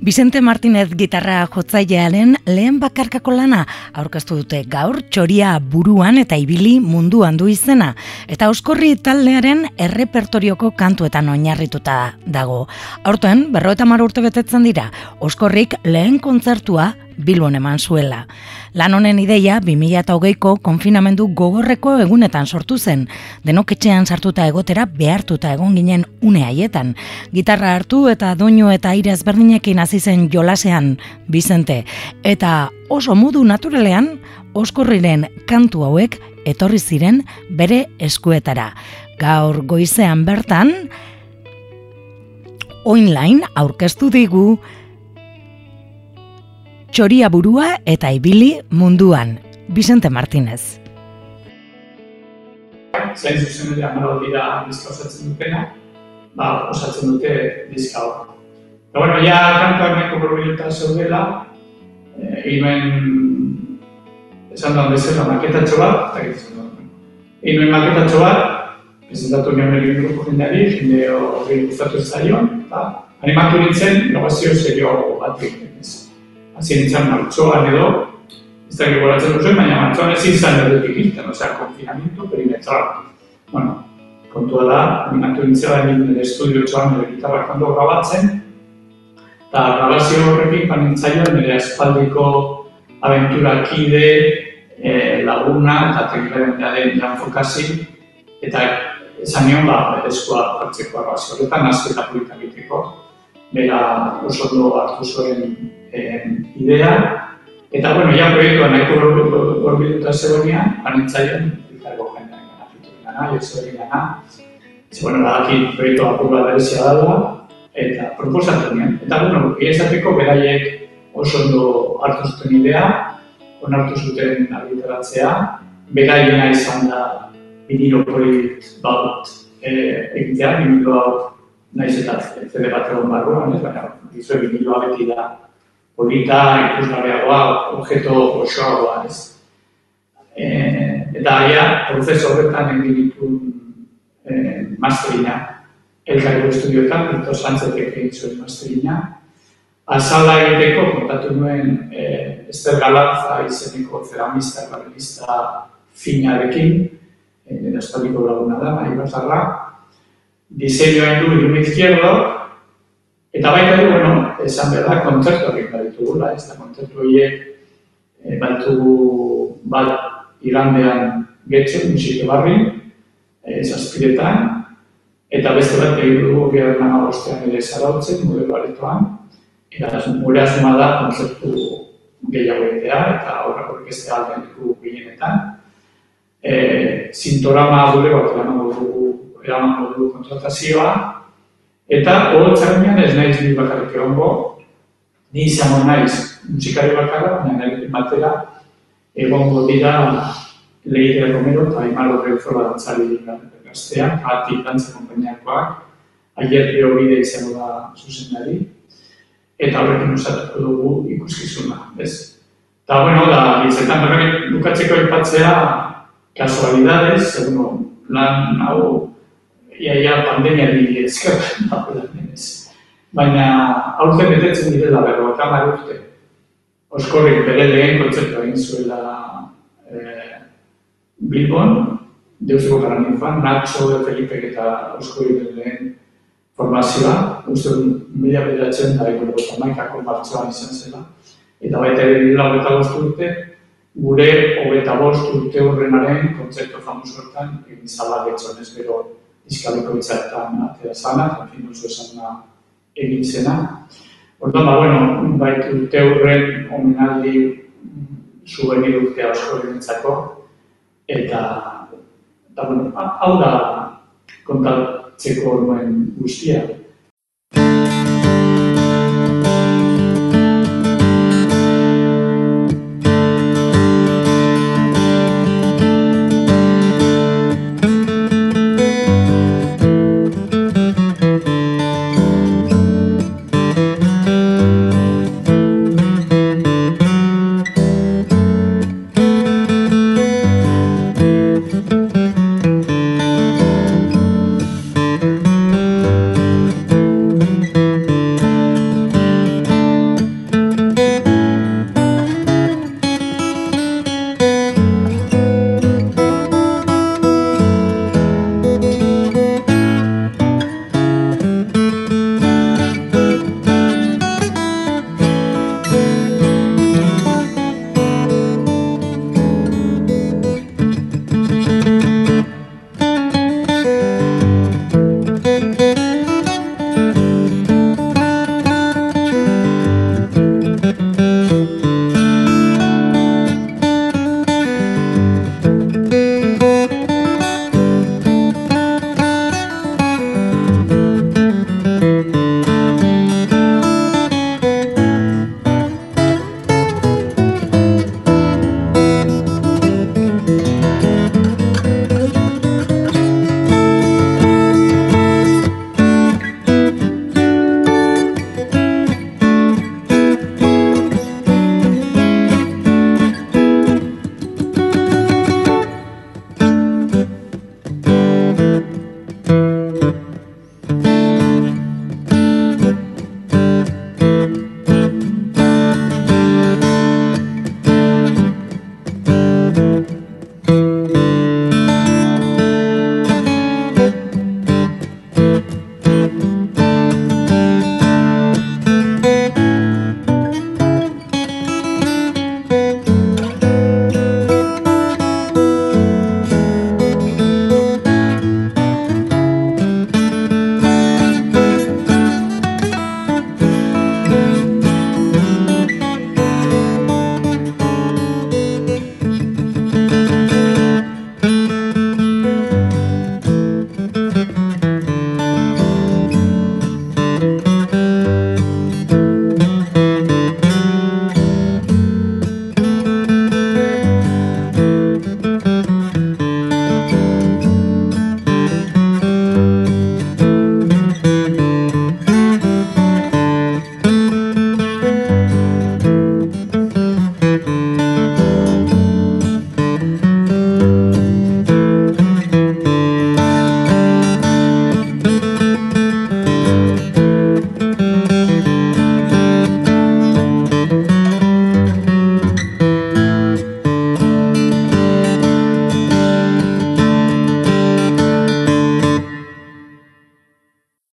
Vicente Martinez gitarra jotzailearen lehen bakarkako lana aurkeztu dute gaur txoria buruan eta ibili munduan du izena eta oskorri taldearen errepertorioko kantuetan oinarrituta dago. Aurten, berroeta urte betetzen dira, oskorrik lehen kontzertua Bilbon eman zuela. Lan honen ideia 2008ko konfinamendu gogorreko egunetan sortu zen, denoketxean sartuta egotera behartuta egon ginen une haietan. Gitarra hartu eta doinu eta aire ezberdinekin hasi zen jolasean Bizente eta oso modu naturalean oskorriren kantu hauek etorri ziren bere eskuetara. Gaur goizean bertan online aurkeztu digu txoria burua eta ibili munduan. Vicente Martínez. Zain zuzen dira bizka osatzen dutena, ba, osatzen dute bizka hor. Eta bueno, ja kantoak neko borbiluta zeudela, egin nuen, esan da bezala, maketatxo bat, eta dut. Egin nuen maketatxo bat, presentatu nion egin grupo jendeari, jende hori gustatu zaion, eta animatu nintzen, nogazio serio bat egiten Azien nintzen martxoan edo, ez da geboratzen duzuen, baina martxoan ez izan erdetik irten, osea, konfinamiento perimetral. Bueno, kontua da, animatu nintzen da egin nire estudio txoan nire gitarra kondo grabatzen, eta grabazio horrekin pan nintzaion nire espaldiko aventura kide, e, laguna eta teknikaren den Jan Fokasi, eta esan nion, ba, berezkoa hartzeko grabazio horretan, azketa politak egiteko, bera oso ondo hartu zuen eh, idea. Eta, bueno, ja proiektua nahiko gorbiluta zegoenean, panintzaion, izango jendean gana, fiturri gana. Ez, bueno, badaki proiektua apurra berezia dagoa, eta proposatu nien. Eta, bueno, esateko beraiek oso ondo hartu zuten idea, onartu zuten argitaratzea, beraien izan da vinilo polit bat eh, egitea, vinilo hau naiz eta CD bat egon barruan, ez baina, izue viniloa beti da polita, ikusgarriagoa, objeto osoagoa, ez. E, eta aia, prozeso horretan egin ditu e, masterina, elkarri estudioetan, Victor Sánchetek egin zuen masterina. Azala egiteko, kontatu nuen e, Ester Galatza izeneko ceramista, galerista finarekin, e, dena laguna da, nahi batzarra. Diseñoa du Irun Izquierdo, Eta baita du, bueno, esan behar da, kontzertu egin baditugula, ez da, kontzertu horiek e, batu bat igandean getxo, musike barri, ez azpiretan, eta beste bat egin dugu nama bostean ere zarautzen, gure baretoan, eta gure asuma da kontzertu gehiago egitea, eta horrek ez da aldean dugu gehienetan. E, sintorama dure bat eramango dugu, dugu kontratazioa, Eta hori txarrenean ez nahiz ni bakarrik egongo, ni izango naiz musikari bakarra, baina batera egongo dira Leire Romero eta Aimar Horrezola dantzari gaztean, ati dantza kompainiakoak, aier bide izango da zuzendari, eta horrekin usatuko dugu ikuskizuna, ez? Eta, bueno, da, bizetan berrek bukatzeko ipatzea kasualidades, segun lan hau ia ia pandemia di esker Baina aurten betetzen direla berro eta mar urte. Oskorrik bere lehen kontzertu egin zuela eh, Bilbon, Deuseko gara ninfan, Nacho Felipe eta Oskorrik bere lehen formazioa, uste mila beratzen da egon gota maikako martzoan izan zela. Eta baita ere dira hogeta urte, gure hogeta bost urte horrenaren kontzertu famosortan egin zala getxonez bero izkaliko itzartan atera zana, fin duzu esan egin zena. Orduan, ba, bueno, baitu urte hurren omenaldi zuen irurtea osko egintzako, eta, eta bueno, hau da kontatzeko nuen guztia.